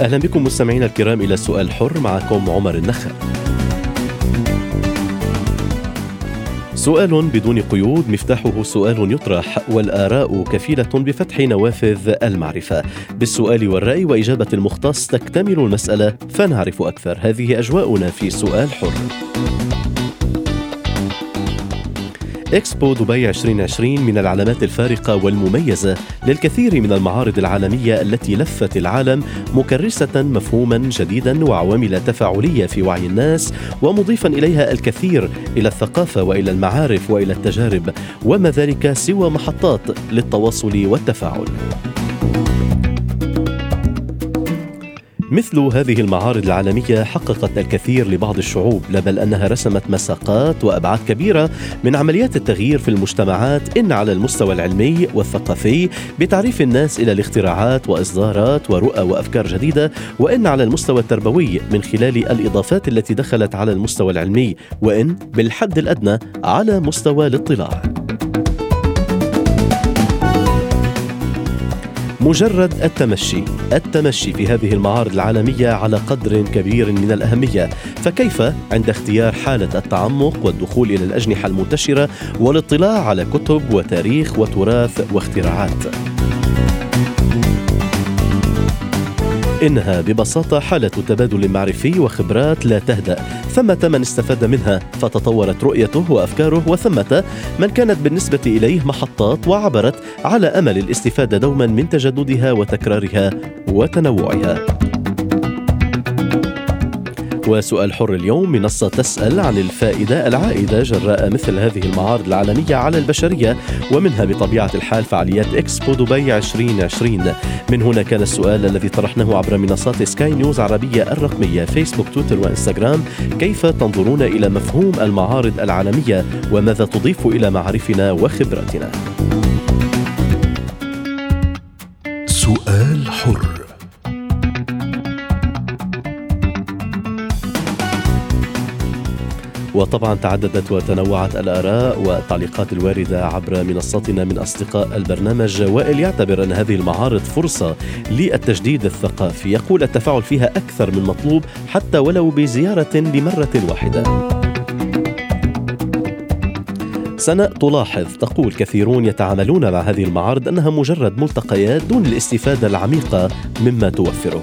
أهلا بكم مستمعينا الكرام إلى السؤال حر معكم عمر النخل سؤال بدون قيود مفتاحه سؤال يطرح والآراء كفيلة بفتح نوافذ المعرفة. بالسؤال والرأي وإجابة المختص تكتمل المسألة فنعرف أكثر. هذه أجواؤنا في سؤال حر. إكسبو دبي 2020 من العلامات الفارقة والمميزة للكثير من المعارض العالمية التي لفت العالم مكرسة مفهوما جديدا وعوامل تفاعلية في وعي الناس ومضيفا إليها الكثير إلى الثقافة وإلى المعارف وإلى التجارب وما ذلك سوى محطات للتواصل والتفاعل. مثل هذه المعارض العالمية حققت الكثير لبعض الشعوب لا بل أنها رسمت مساقات وأبعاد كبيرة من عمليات التغيير في المجتمعات إن على المستوى العلمي والثقافي بتعريف الناس إلى الاختراعات وإصدارات ورؤى وأفكار جديدة وإن على المستوى التربوي من خلال الإضافات التي دخلت على المستوى العلمي وإن بالحد الأدنى على مستوى الاطلاع. مجرد التمشي. التمشي في هذه المعارض العالمية على قدر كبير من الأهمية. فكيف عند اختيار حالة التعمق والدخول إلى الأجنحة المنتشرة والاطلاع على كتب وتاريخ وتراث واختراعات؟ إنها ببساطة حالة تبادل معرفي وخبرات لا تهدأ. ثمة من استفاد منها فتطورت رؤيته وأفكاره وثمة من كانت بالنسبة إليه محطات وعبرت على أمل الاستفادة دوما من تجددها وتكرارها وتنوعها. وسؤال حر اليوم منصة تسأل عن الفائدة العائدة جراء مثل هذه المعارض العالمية على البشرية ومنها بطبيعة الحال فعاليات إكسبو دبي 2020 من هنا كان السؤال الذي طرحناه عبر منصات سكاي نيوز عربية الرقمية فيسبوك تويتر وإنستغرام. كيف تنظرون إلى مفهوم المعارض العالمية؟ وماذا تضيف إلى معارفنا وخبراتنا؟ سؤال حر. وطبعا تعددت وتنوعت الآراء والتعليقات الواردة عبر منصتنا من أصدقاء البرنامج وائل يعتبر أن هذه المعارض فرصة للتجديد الثقافي. يقول التفاعل فيها أكثر من مطلوب حتى ولو بزيارة لمرة واحدة. سناء تلاحظ تقول كثيرون يتعاملون مع هذه المعارض أنها مجرد ملتقيات دون الاستفادة العميقة مما توفره.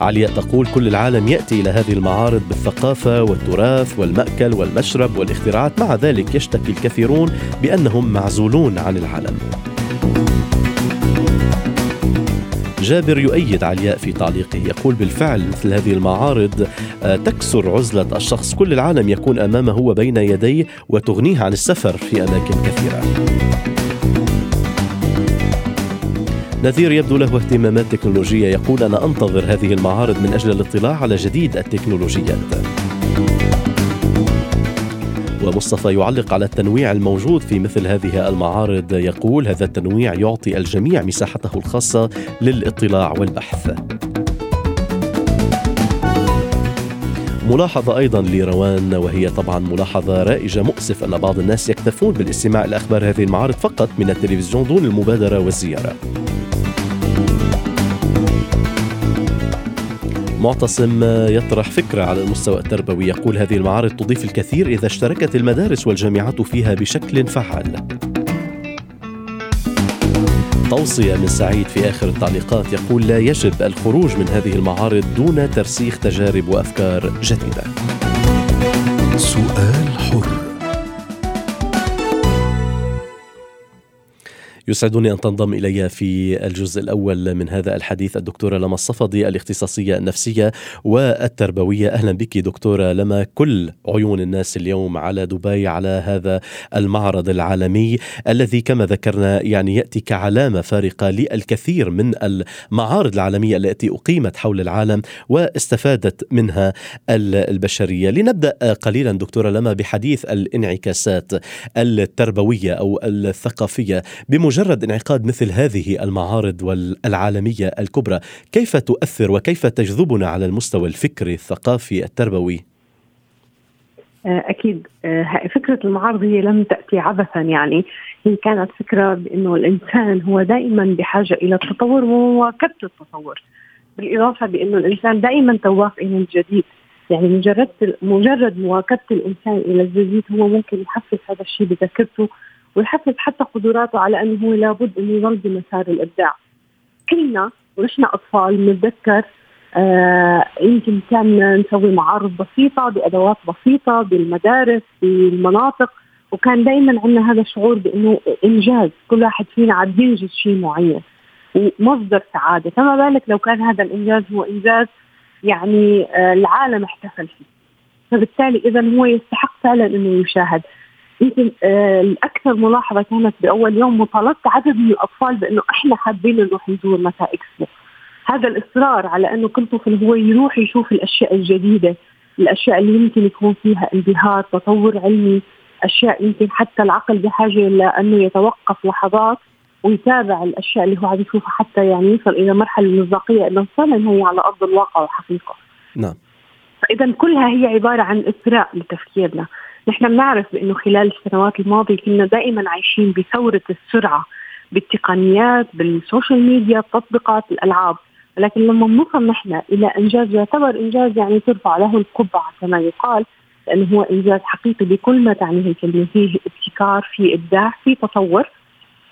علياء تقول كل العالم يأتي إلى هذه المعارض بالثقافة والتراث والمأكل والمشرب والاختراعات. مع ذلك يشتكي الكثيرون بأنهم معزولون عن العالم. جابر يؤيد علياء في تعليقه يقول بالفعل مثل هذه المعارض تكسر عزلة الشخص. كل العالم يكون أمامه وبين يديه وتغنيه عن السفر في أماكن كثيرة. نذير يبدو له اهتمامات تكنولوجية. يقول أنا أنتظر هذه المعارض من أجل الاطلاع على جديد التكنولوجيات. ومصطفى يعلق على التنويع الموجود في مثل هذه المعارض. يقول هذا التنويع يعطي الجميع مساحته الخاصة للاطلاع والبحث. ملاحظة أيضا لروان وهي طبعا ملاحظة رائجة مؤسف أن بعض الناس يكتفون بالاستماع إلى أخبار هذه المعارض فقط من التلفزيون دون المبادرة والزيارة. معتصم يطرح فكرة على المستوى التربوي. يقول هذه المعارض تضيف الكثير إذا اشتركت المدارس والجامعات فيها بشكل فعال. توصية من سعيد في آخر التعليقات يقول لا يجب الخروج من هذه المعارض دون ترسيخ تجارب وأفكار جديدة. يسعدني أن تنضم إلي في الجزء الأول من هذا الحديث الدكتورة لما الصفدي الاختصاصية النفسية والتربوية. أهلا بك دكتورة لما. كل عيون الناس اليوم على دبي على هذا المعرض العالمي الذي كما ذكرنا يعني يأتي كعلامة فارقة للكثير من المعارض العالمية التي أقيمت حول العالم واستفادت منها البشرية. لنبدأ قليلا دكتورة لما بحديث الانعكاسات التربوية أو الثقافية. بمجرد مجرد انعقاد مثل هذه المعارض العالمية الكبرى كيف تؤثر وكيف تجذبنا على المستوى الفكري الثقافي التربوي؟ آه، أكيد. آه، فكرة المعارض هي لم تأتي عبثا يعني. هي كانت فكرة بأنه الإنسان هو دائما بحاجة إلى التطور ومواكبة التطور. بالإضافة بأنه الإنسان دائما تواف إلى الجديد. يعني مجرد مجرد مواكبة الإنسان إلى الجديد هو ممكن يحفز هذا الشيء بذاكرته ويحفز حتى قدراته على أنه هو لابد انه يظل بمسار الإبداع. كلنا ونحن أطفال بنتذكر آه يمكن كان نسوي معارض بسيطة بأدوات بسيطة بالمدارس بالمناطق وكان دائما عندنا هذا الشعور بأنه إنجاز. كل واحد فينا عم ينجز شيء معين ومصدر سعادة. فما بالك لو كان هذا الإنجاز هو إنجاز يعني آه العالم احتفل فيه. فبالتالي اذا هو يستحق فعلا أنه يشاهد. يمكن آه الأكثر ملاحظة كانت بأول يوم وطلبت عدد من الأطفال بأنه إحنا حابين نروح نزور متى إكسبو هذا الإصرار على أنه كل طفل هو يروح يشوف الأشياء الجديدة الأشياء اللي يمكن يكون فيها انبهار تطور علمي أشياء يمكن حتى العقل بحاجة إلى أنه يتوقف لحظات ويتابع الأشياء اللي هو عم يشوفها حتى يعني يصل إلى مرحلة المصداقيه إنه فعلا هي على أرض الواقع وحقيقة. نعم. فاذا كلها هي عبارة عن إثراء لتفكيرنا. نحن بنعرف بانه خلال السنوات الماضية كنا دائما عايشين بثورة السرعة بالتقنيات بالسوشيال ميديا التطبيقات الألعاب. ولكن لما بنوصل نحن إلى إنجاز يعتبر إنجاز يعني ترفع له القبعة كما يقال لأنه هو إنجاز حقيقي بكل ما تعنيه الكلمة. فيه ابتكار في إبداع في تطور.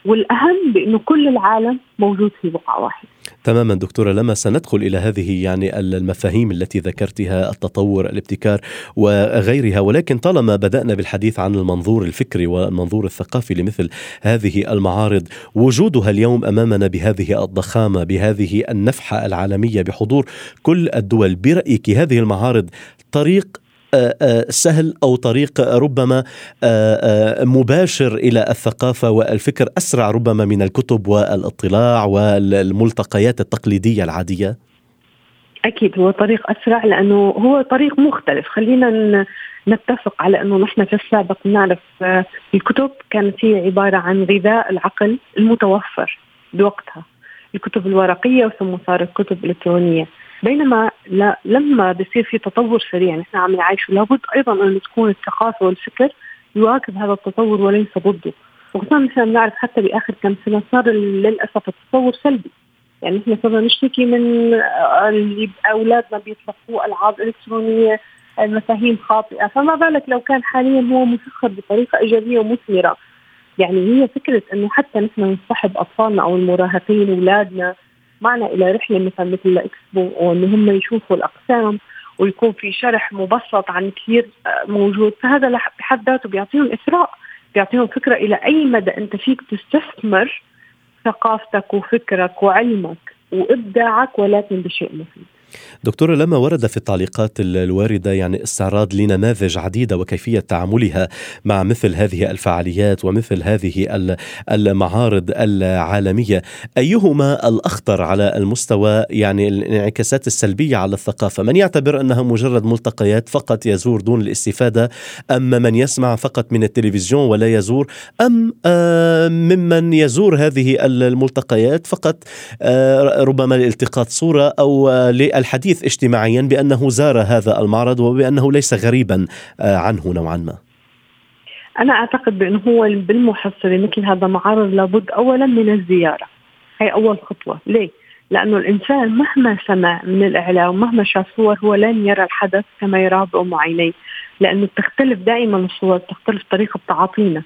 والأهم بأنه كل العالم موجود في بقعة واحدة. تماما دكتورة لما سندخل إلى هذه يعني المفاهيم التي ذكرتها التطور الابتكار وغيرها ولكن طالما بدأنا بالحديث عن المنظور الفكري والمنظور الثقافي لمثل هذه المعارض وجودها اليوم أمامنا بهذه الضخامة بهذه النفحة العالمية بحضور كل الدول برأيك هذه المعارض طريق سهل أو طريق ربما آه، مباشر إلى الثقافة والفكر أسرع ربما من الكتب والاطلاع والملتقيات التقليدية العادية؟ أكيد هو طريق أسرع لأنه هو طريق مختلف. خلينا نتفق على أنه نحن في السابق نعرف الكتب كانت هي عبارة عن غذاء العقل المتوفر بوقتها. الكتب الورقية ثم صارت كتب إلكترونية. بينما لما بصير في تطور سريع نحن عم نعيشه لابد أيضا أن تكون الثقافة والفكر يواكب هذا التطور وليس ضده. وخصوصا نحن بنعرف حتى بآخر كم سنة صار للأسف التطور سلبي. يعني إحنا صرنا نشتكي من اللي أولادنا بيتلقوا ألعاب إلكترونية المفاهيم خاطئة. فما بالك لو كان حاليا هو مسخر بطريقة إيجابية ومثمرة. يعني هي فكرة إنه حتى نحن نصحب أطفالنا أو المراهقين أولادنا معنا إلى رحلة مثلا مثل الإكسبو وإن هم يشوفوا الأقسام ويكون في شرح مبسط عن كثير آه، موجود. فهذا بحد ذاته بيعطيهم إثراء بيعطيهم فكرة إلى أي مدى أنت فيك تستثمر ثقافتك وفكرك وعلمك وإبداعك ولكن بشيء مفيد. دكتورة لما ورد في التعليقات الواردة يعني استعراض لنماذج عديدة وكيفية تعاملها مع مثل هذه الفعاليات ومثل هذه المعارض العالمية أيهما الأخطر على المستوى يعني الانعكاسات السلبية على الثقافة؟ من يعتبر أنها مجرد ملتقيات فقط يزور دون الاستفادة أم من يسمع فقط من التلفزيون ولا يزور أم آه، ممن يزور هذه الملتقيات فقط آه، ربما لالتقاط صورة أو الحديث اجتماعيا بأنه زار هذا المعرض وبأنه ليس غريبا آه، عنه نوعا ما. أنا أعتقد بأنه هو بالمحصله مثل هذا معارض لابد اولا من الزيارة. هي أول خطوة. ليه؟ لأنه الإنسان مهما سمع من الإعلام مهما شاف صور هو لن يرى الحدث كما يراه بام عينيه لأنه بتختلف دائما الصور تختلف طريقة تعاطينا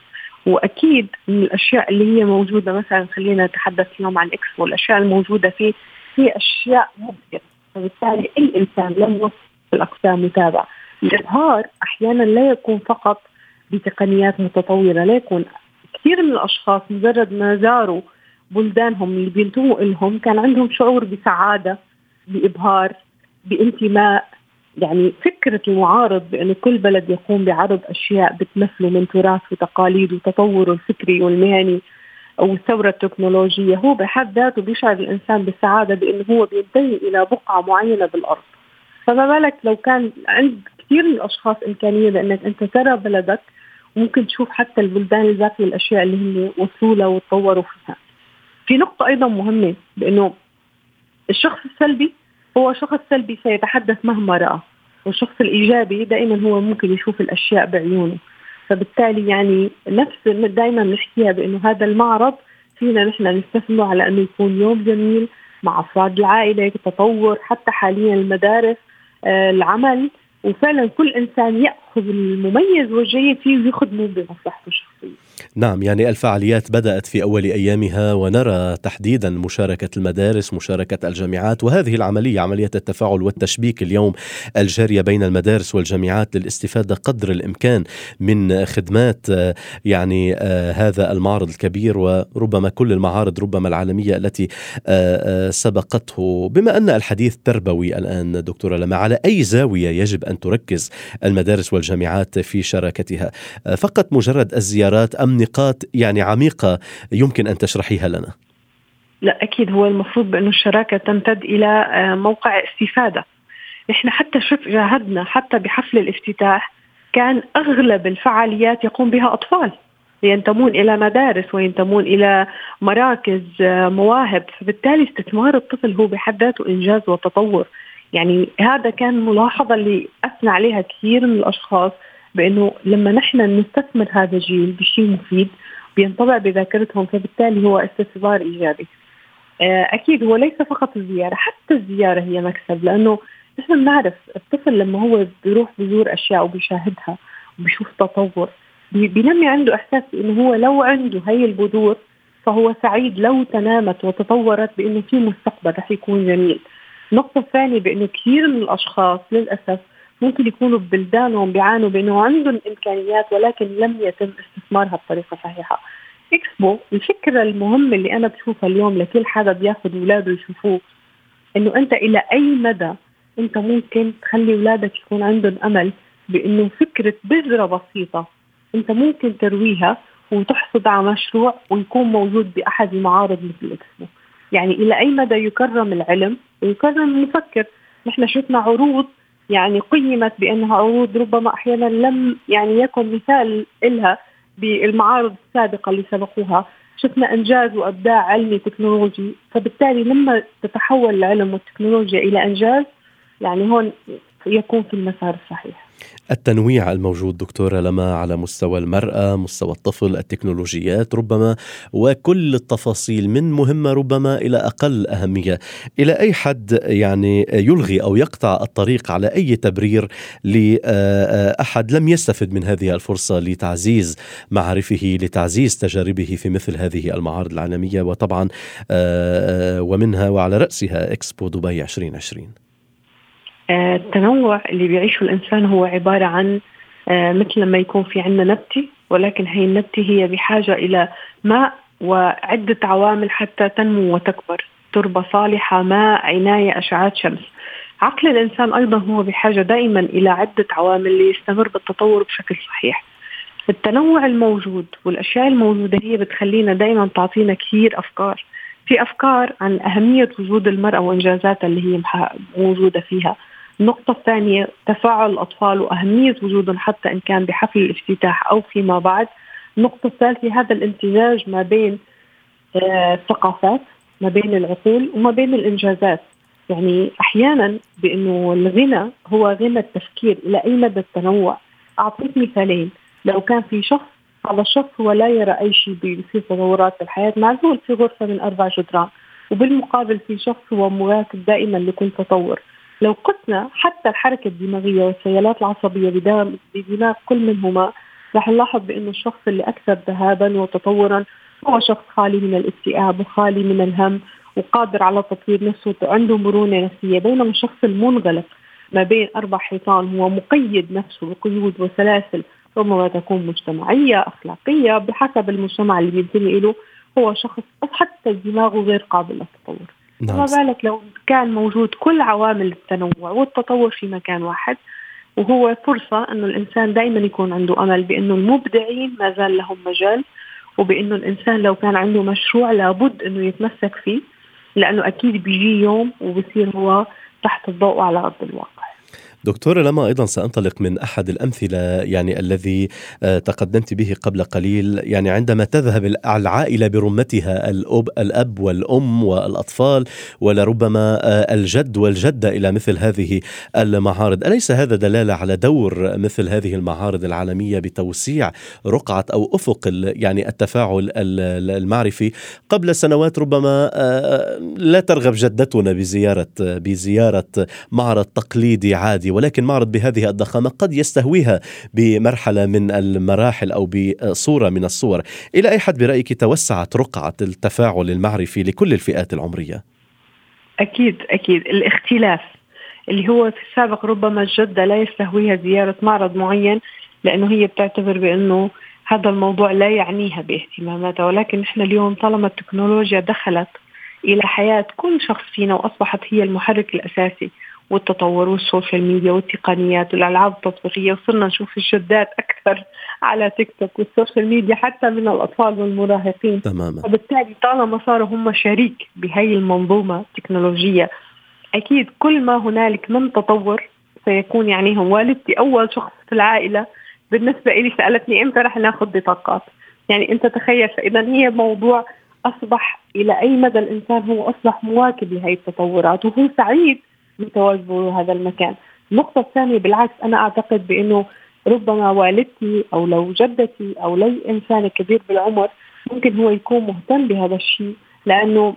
وأكيد من الأشياء اللي هي موجودة مثلا خلينا نتحدث اليوم عن اكسبو الاشياء الموجودة فيه في أشياء مبهره فبالتالي الانسان لم يوصل الاقسام متابعة. الابهار أحيانا لا يكون فقط بتقنيات متطورة لا يكون. كثير من الأشخاص مجرد ما زاروا بلدانهم اللي بينتموا لهم كان عندهم شعور بسعادة بإبهار بانتماء. يعني فكرة المعارض بأن كل بلد يقوم بعرض أشياء بتمثله من تراث وتقاليد وتطوره الفكري والمهني أو الثورة التكنولوجية هو بحد ذاته بيشعر الإنسان بالسعادة بأنه هو بينتمي إلى بقعة معينة بالأرض. فما بالك لو كان عند كثير من الأشخاص إمكانية بأنك أنت ترى بلدك وممكن تشوف حتى البلدان ذات الأشياء اللي هم وصلوا لها وتطوروا فيها. في نقطة أيضا مهمة بأنه الشخص السلبي هو شخص سلبي سيتحدث مهما رأى والشخص الإيجابي دائما هو ممكن يشوف الأشياء بعيونه. فبالتالي يعني نفس دائما نحكيها بأنه هذا المعرض فينا نحن نستثمره على أنه يكون يوم جميل مع أفراد العائلة تطور حتى حاليا المدارس آه العمل. وفعلا كل إنسان يأخذ المميز والجيد فيه ويخدمه بمصلحته الشخصية. نعم يعني الفعاليات بدأت في أول أيامها ونرى تحديدا مشاركة المدارس، مشاركة الجامعات وهذه العملية عملية التفاعل والتشبيك اليوم. الجارية بين المدارس والجامعات للاستفادة قدر الإمكان من خدمات يعني آه، هذا المعرض الكبير وربما كل المعارض ربما العالمية التي آه، آه، سبقته، بما أن الحديث تربوي الآن دكتورة لما على أي زاوية يجب أن تركز المدارس والجامعات في شراكتها. فقط مجرد الزيارات أم نقاط يعني عميقة يمكن أن تشرحيها لنا؟ لا أكيد هو المفروض بأنه الشراكة تمتد إلى آه، موقع استفادة. إحنا حتى شوف جاهدنا حتى بحفل الافتتاح كان أغلب الفعاليات يقوم بها أطفال. ينتمون إلى مدارس وينتمون إلى مراكز آه، مواهب. فبالتالي استثمار الطفل هو بحد ذاته إنجاز وتطور. يعني هذا كان ملاحظة اللي أثنى عليها كثير من الأشخاص بأنه لما نحن نستثمر هذا الجيل بشيء مفيد بينطبع بذاكرتهم فبالتالي هو استثمار إيجابي. آه، أكيد هو ليس فقط الزيارة حتى الزيارة هي مكسب لأنه نحن بنعرف الطفل لما هو بيروح بيزور أشياء وبيشاهدها وبيشوف تطور بينمي عنده إحساس بأنه هو لو عنده هي البذور فهو سعيد لو تنامت وتطورت بأنه في مستقبل رح يكون جميل. النقطة الثانية بأنه كثير من الأشخاص للأسف ممكن يكونوا ببلدانهم بيعانوا بأنه عندهم إمكانيات ولكن لم يتم استثمارها بطريقة صحيحة. إكسبو الفكرة المهمة اللي أنا بشوفها اليوم لكل حدا بياخذ أولاده يشوفوه إنه أنت إلى أي مدى أنت ممكن تخلي أولادك يكون عندهم أمل بأنه فكرة بذرة بسيطة أنت ممكن ترويها وتحصد على مشروع ويكون موجود بأحد المعارض مثل إكسبو. يعني إلى أي مدى يكرم العلم؟ ويكرم المفكر. نحن شفنا عروض يعني قيمت بأنها عروض ربما أحيانا لم يعني يكن مثال لها بالمعارض السابقة اللي سبقوها. شفنا إنجاز وأبداع علمي تكنولوجي. فبالتالي لما تتحول العلم والتكنولوجيا إلى إنجاز يعني هون يكون في المسار الصحيح. التنويع الموجود دكتورة لما على مستوى المرأة مستوى الطفل التكنولوجيات ربما وكل التفاصيل من مهمة ربما إلى أقل أهمية. إلى أي حد يعني يلغي أو يقطع الطريق على أي تبرير لأحد لم يستفد من هذه الفرصة لتعزيز معارفه لتعزيز تجاربه في مثل هذه المعارض العالمية وطبعا ومنها وعلى رأسها إكسبو دبي 2020 آه، التنوع اللي بيعيشه الإنسان هو عبارة عن آه، مثل لما يكون في عندنا نبتة ولكن هي النبتة هي بحاجة إلى ماء وعدة عوامل حتى تنمو وتكبر تربة صالحة ماء عناية أشعات شمس. عقل الإنسان أيضا هو بحاجة دائما إلى عدة عوامل ليستمر بالتطور بشكل صحيح. التنوع الموجود والأشياء الموجودة هي بتخلينا دائما تعطينا كثير أفكار. في أفكار عن أهمية وجود المرأة وإنجازاتها اللي هي موجودة فيها. النقطة الثانية تفاعل الأطفال وأهمية وجودهم حتى إن كان بحفل الافتتاح أو فيما بعد. النقطة الثالثة هذا الامتزاج ما بين آه، الثقافات ما بين العقول وما بين الإنجازات. يعني أحيانا بأنه الغنى هو غنى التفكير إلى أي مدى التنوع. أعطيك مثالين. لو كان في شخص هذا الشخص هو لا يرى أي شيء بيصير تطورات في الحياة. معزول في غرفة من أربع جدران. وبالمقابل في شخص هو مواكب دائما لكل تطور. لو قسنا حتى الحركة الدماغية والسيالات العصبية بدماغ كل منهما رح نلاحظ بانه الشخص اللي أكثر ذهابا وتطورا هو شخص خالي من الاكتئاب وخالي من الهم وقادر على تطوير نفسه وعنده مرونة نفسية. بينما الشخص المنغلق ما بين أربع حيطان هو مقيد نفسه بقيود وسلاسل ربما تكون مجتمعية أخلاقية بحسب المجتمع اللي بينتمي له هو شخص حتى دماغه غير قابل للتطور. نعم. ما بالك لو كان موجود كل عوامل التنوع والتطور في مكان واحد وهو فرصة أنه الإنسان دائما يكون عنده أمل بأنه المبدعين ما زال لهم مجال وبأنه الإنسان لو كان عنده مشروع لابد أنه يتمسك فيه لأنه أكيد بيجي يوم وبصير هو تحت الضوء على أرض الواقع دكتورة لما أيضا سأنطلق من أحد الأمثلة يعني الذي آه، تقدمت به قبل قليل يعني عندما تذهب العائلة برمتها الأب, الأب والأم والأطفال ولربما آه، الجد والجدة إلى مثل هذه المعارض. أليس هذا دلالة على دور مثل هذه المعارض العالمية بتوسيع رقعة أو أفق يعني التفاعل المعرفي؟ قبل سنوات ربما آه، لا ترغب جدتنا بزيارة بزيارة معرض تقليدي عادي ولكن معرض بهذه الضخامة قد يستهويها بمرحلة من المراحل أو بصورة من الصور. إلى أي حد برأيك توسعت رقعة التفاعل المعرفي لكل الفئات العمرية؟ أكيد أكيد. الاختلاف اللي هو في السابق ربما الجدة لا يستهويها زيارة معرض معين لأنه هي بتعتبر بأنه هذا الموضوع لا يعنيها باهتماماتها. ولكن نحن اليوم طالما التكنولوجيا دخلت إلى حياة كل شخص فينا وأصبحت هي المحرك الأساسي والتطور وال social media والتقنيات والألعاب التطبيقية. وصرنا نشوف الجدات أكثر على تيك توك وال social media حتى من الأطفال والمراهقين. تماما. وبالتالي طالما صاروا هم شريك بهي المنظومة التكنولوجية أكيد كل ما هنالك من تطور سيكون يعني هم والدتي أول شخص في العائلة. بالنسبة لي سألتني إمتى رح ناخذ بطاقات؟ يعني أنت تخيل فاذا هي موضوع أصبح إلى أي مدى الإنسان هو أصبح مواكب لهي التطورات وهو سعيد بتواجده هذا المكان. النقطة الثانية بالعكس أنا أعتقد بأنه ربما والدتي أو لو جدتي أو لي إنسان كبير بالعمر ممكن هو يكون مهتم بهذا الشيء لأنه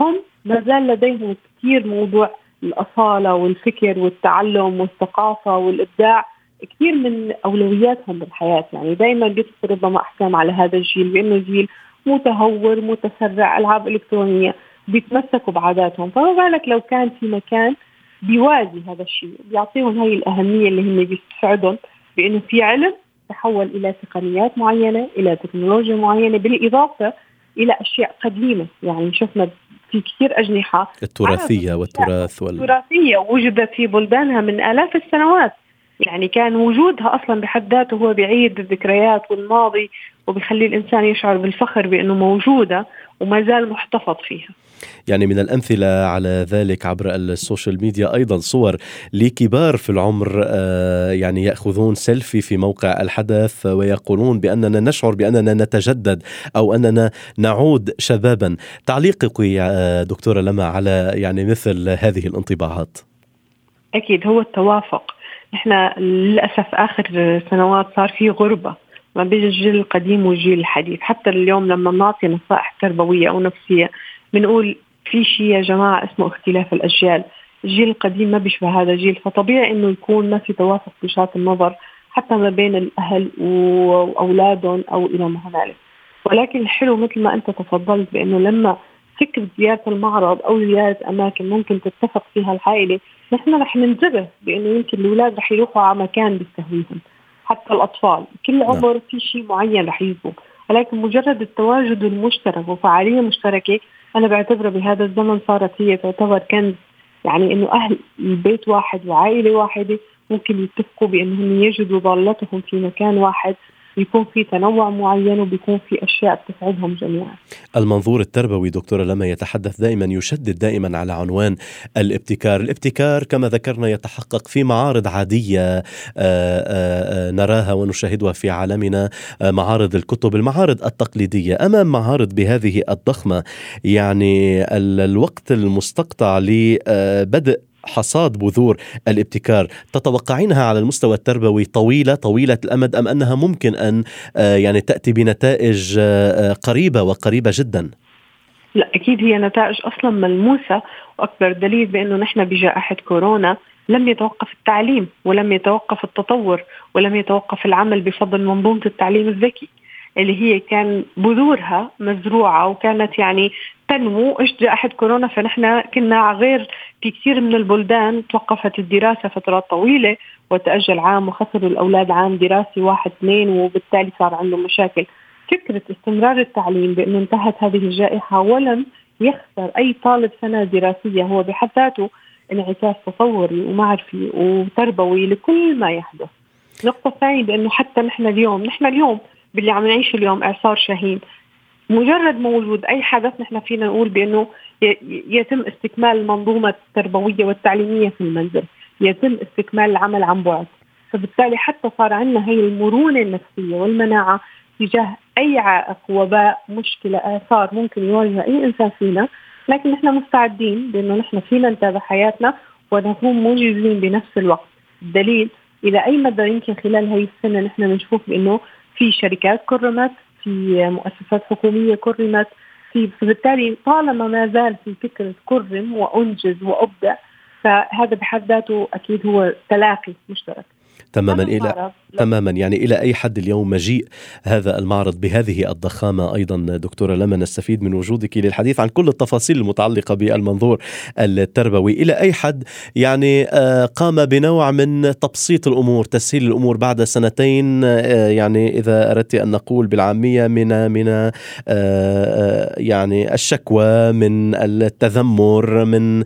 هم ما زال لديهم كثير موضوع الأصالة والفكر والتعلم والثقافة والإبداع كثير من أولوياتهم بالحياة. يعني دائما بيصير ربما أحكام على هذا الجيل بأنه جيل متهور متسرع ألعاب إلكترونية. بيتمسكوا بعاداتهم. فما بالك لو كان في مكان بيوازي هذا الشيء بيعطيهم هاي الأهمية اللي هم بيستسعدهم بأنه في علم تحول إلى تقنيات معينة إلى تكنولوجيا معينة بالإضافة إلى أشياء قديمة. يعني شفنا في كثير أجنحة. التراثية والتراث وال... التراثية وجدت في بلدانها من آلاف السنوات. يعني كان وجودها أصلا بحد ذاته هو بيعيد الذكريات والماضي وبيخلي الإنسان يشعر بالفخر بإنه موجودة وما زال محتفظ فيها. يعني من الأمثلة على ذلك عبر ال social media أيضا صور لكبار في العمر آه، يعني يأخذون سيلفي في موقع الحدث ويقولون بأننا نشعر بأننا نتجدد أو أننا نعود شبابا. تعليقك يا دكتورة لما على يعني مثل هذه الانطباعات؟ أكيد هو التوافق إحنا للأسف آخر سنوات صار في غربة ما بين الجيل القديم والجيل الحديث حتى اليوم لما بنعطي نصائح تربوية أو نفسية بنقول في شيء يا جماعة اسمه اختلاف الأجيال. الجيل القديم ما بيشبه هذا الجيل فطبيعي إنه يكون ما في توافق في وجهات النظر حتى ما بين الأهل وأولادهم أو إلى ما هنالك. ولكن الحلو مثل ما أنت تفضلت بإنه لما فكره زيارة المعرض أو زيارة أماكن ممكن تتفق فيها العائلة نحن رح ننتبه بإنه يمكن الأولاد رح يروحوا على مكان بيستهويهم. حتى الأطفال كل نعم. عمر في شيء معين رح يجوا. ولكن مجرد التواجد المشترك وفعالية مشتركة أنا بعتبرها بهذا الزمن صارت هي تعتبر كنز. يعني إنه أهل البيت واحد وعائلة واحدة ممكن يتفقوا بأنهم يجدوا ضالتهم في مكان واحد. بيكون في تنوع معين وبيكون في أشياء بتسعدهم جميعا. المنظور التربوي دكتورة لما يتحدث دائما يشدد دائما على عنوان الابتكار، الابتكار كما ذكرنا يتحقق في معارض عادية آآ آآ نراها ونشاهدها في عالمنا معارض الكتب، المعارض التقليدية، أمام معارض بهذه الضخمة يعني الوقت المستقطع لبدء حصاد بذور الابتكار. تتوقعينها على المستوى التربوي طويلة طويلة الأمد أم أنها ممكن أن يعني تأتي بنتائج قريبة وقريبة جدا؟ لا أكيد هي نتائج أصلا ملموسة وأكبر دليل بأنه نحن بجائحة كورونا لم يتوقف التعليم ولم يتوقف التطور ولم يتوقف العمل بفضل منظومة التعليم الذكي اللي هي كان بذورها مزروعة وكانت يعني تنمو. إيش جائحة كورونا فنحن كنا غير في كثير من البلدان. توقفت الدراسة فترات طويلة وتأجل عام وخسروا الأولاد عام دراسي واحد اثنين وبالتالي صار عندهم مشاكل. فكرة استمرار التعليم بأنه انتهت هذه الجائحة ولم يخسر أي طالب سنة دراسية. هو بحد ذاته انعكاس تطوري ومعرفي وتربوي لكل ما يحدث. النقطة الثانية بأنه حتى نحن اليوم نحن اليوم باللي عم نعيشه اليوم إعصار شاهين. مجرد ما وجود أي حدث نحن فينا نقول بأنه يتم استكمال المنظومة التربوية والتعليمية في المنزل، يتم استكمال العمل عن بعد، فبالتالي حتى صار عندنا هي المرونة النفسية والمناعة تجاه أي عائق وباء مشكلة آثار ممكن يواجه أي إنسان فينا، لكن نحن مستعدين بأنه نحن فينا نتابع حياتنا ونكون موجودين بنفس الوقت، الدليل إلى أي مدى يمكن خلال هي السنة نحن بنشوف بأنه في شركات كرمت في مؤسسات حكومية كرمت في فبالتالي طالما ما زال في فكرة كرم وأنجز وأبدع فهذا بحد ذاته أكيد هو تلاقي مشترك. تماما إلى تماما. يعني إلى أي حد اليوم مجيء هذا المعرض بهذه الضخامة أيضا دكتورة لما نستفيد من وجودك للحديث عن كل التفاصيل المتعلقة بالمنظور التربوي. إلى أي حد يعني قام بنوع من تبسيط الأمور تسهيل الأمور بعد سنتين؟ يعني إذا أردت أن نقول بالعامية من من يعني الشكوى من التذمر من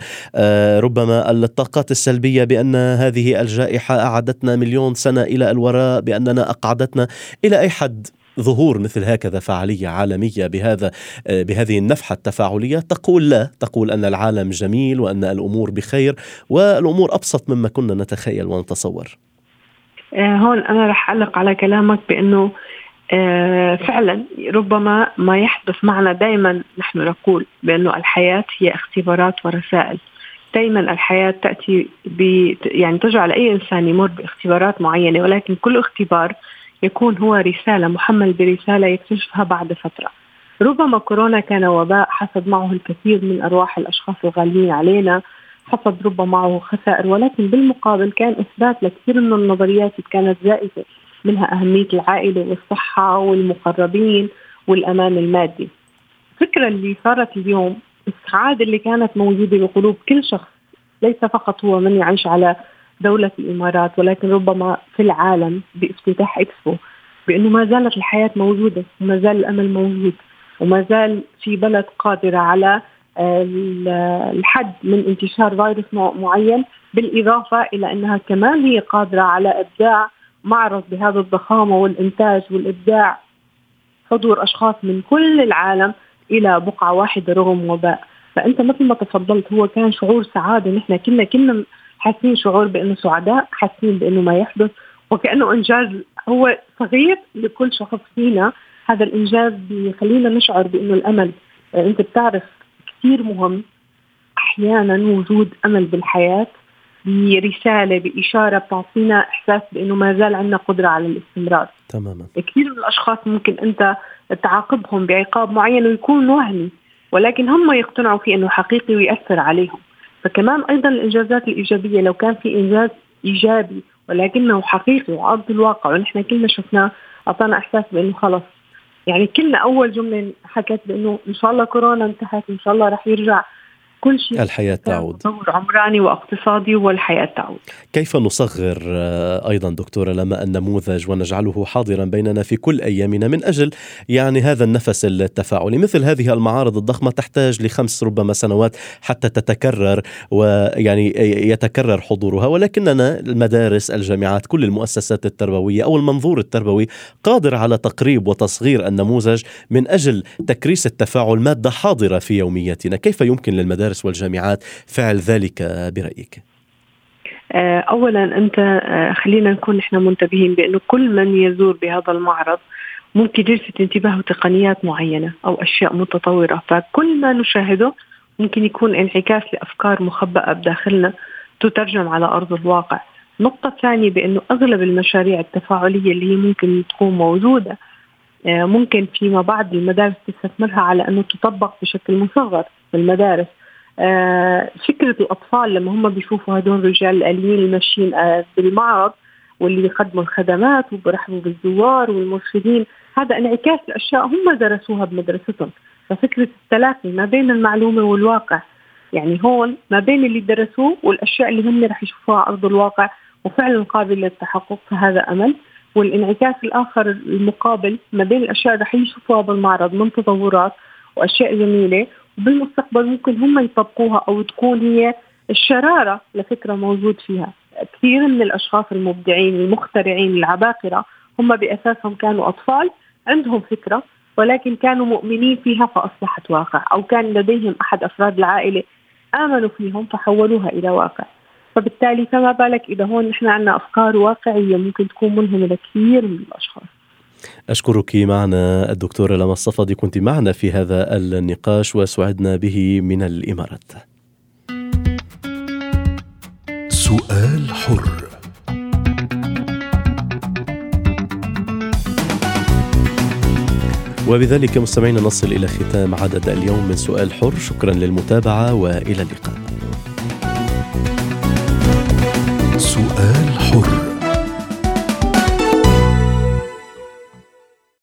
ربما الطاقات السلبية بأن هذه الجائحة اعادتنا مليون سنة إلى الوراء بأننا أقعدتنا إلى أي حد ظهور مثل هكذا فعالية عالمية بهذا بهذه النفحة التفاعلية. تقول لا تقول أن العالم جميل وأن الأمور بخير والأمور أبسط مما كنا نتخيل ونتصور. هون أنا رح أعلق على كلامك بأنه فعلا ربما ما يحدث معنا دائما نحن نقول بأنه الحياة هي اختبارات ورسائل. دائما الحياة تأتي ب يعني تجعل أي إنسان يمر باختبارات معينة ولكن كل اختبار يكون هو رسالة محمل برسالة يكتشفها بعد فترة. ربما كورونا كان وباء حصد معه الكثير من أرواح الأشخاص الغاليين علينا حصد ربما معه خسائر ولكن بالمقابل كان إثبات لكثير من النظريات اللي كانت زائفة منها أهمية العائلة والصحة والمقربين والأمان المادي. الفكرة اللي صارت اليوم السعادة اللي كانت موجودة بقلوب كل شخص ليس فقط هو من يعيش على دولة الإمارات ولكن ربما في العالم بافتتاح إكسبو بأنه ما زالت الحياة موجودة وما زال الأمل موجود وما زال في بلد قادرة على الحد من انتشار فيروس معين بالإضافة إلى أنها كمان هي قادرة على إبداع معرض بهذا الضخامة والإنتاج والإبداع. حضور أشخاص من كل العالم إلى بقعة واحدة رغم وباء. فأنت مثل ما تفضلت هو كان شعور سعادة. نحن كنا كنا حاسين شعور بأنه سعداء حاسين بأنه ما يحدث وكأنه إنجاز. هو صغير لكل شخص فينا. هذا الإنجاز بيخلينا نشعر بأنه الأمل. أنت بتعرف كثير مهم. أحيانا وجود أمل بالحياة. برسالة بإشارة بتعطينا إحساس بإنه ما زال عندنا قدرة على الاستمرار. تماما. كثير من الأشخاص ممكن أنت تعاقبهم بعقاب معين ويكون وهمي ولكن هم يقتنعوا فيه إنه حقيقي ويأثر عليهم. فكمان أيضا الإنجازات الإيجابية لو كان في إنجاز إيجابي ولكنه حقيقي وعرض الواقع ونحن كلنا شفناه أعطانا إحساس بإنه خلص يعني كلنا أول جملة حكت بإنه إن شاء الله كورونا انتهت إن شاء الله رح يرجع. كل شيء. الحياة تعود. تطور عمراني واقتصادي والحياة تعود. كيف نصغر آه، أيضا دكتورة لما النموذج ونجعله حاضرا بيننا في كل أيامنا من أجل يعني هذا النفس التفاعلي؟ مثل هذه المعارض الضخمة تحتاج لخمس ربما سنوات حتى تتكرر ويعني يتكرر حضورها ولكننا المدارس الجامعات كل المؤسسات التربوية أو المنظور التربوي قادر على تقريب وتصغير النموذج من أجل تكريس التفاعل مادة حاضرة في يومياتنا كيف يمكن للمدارس والجامعات. فعل ذلك برأيك؟ آه، اولا أنت آه، خلينا نكون نحن منتبهين بأنه كل من يزور بهذا المعرض ممكن يلفت انتباهه تقنيات معينة أو أشياء متطورة. فكل ما نشاهده ممكن يكون انعكاس لأفكار مخبأة بداخلنا تترجم على أرض الواقع. النقطة الثانية بأنه أغلب المشاريع التفاعلية اللي هي ممكن تكون موجودة آه، ممكن فيما بعد المدارس تستثمرها على أنه تطبق بشكل مصغر في المدارس. آه، فكرة الأطفال لما هم بيشوفوا هدول الرجال الآليين الماشيين آه، بالمعرض واللي بيقدموا الخدمات وبرحبوا بالزوار والمرشدين هذا انعكاس لأشياء هم درسوها بمدرستهم. ففكرة التلاقي ما بين المعلومة والواقع يعني هون ما بين اللي درسوه والأشياء اللي هم رح يشوفوها على أرض الواقع وفعلا قابل للتحقق فهذا أمل. والانعكاس الآخر المقابل ما بين الأشياء اللي رح يشوفوها بالمعرض من تطورات وأشياء جميلة وبالمستقبل ممكن هم يطبقوها أو تكون هي الشرارة لفكرة موجود فيها. كثير من الأشخاص المبدعين المخترعين العباقرة هم بأساسهم كانوا أطفال عندهم فكرة ولكن كانوا مؤمنين فيها فأصبحت واقع أو كان لديهم أحد أفراد العائلة آمنوا فيهم فحولوها إلى واقع. فبالتالي فما بالك إذا هون نحن عندنا أفكار واقعية ممكن تكون ملهمة لكثير من الأشخاص. أشكرك معنا الدكتورة لما الصفدي كنت معنا في هذا النقاش وسعدنا به من الإمارات. سؤال حر. وبذلك مستمعينا نصل إلى ختام عدد اليوم من سؤال حر. شكرا للمتابعة وإلى اللقاء.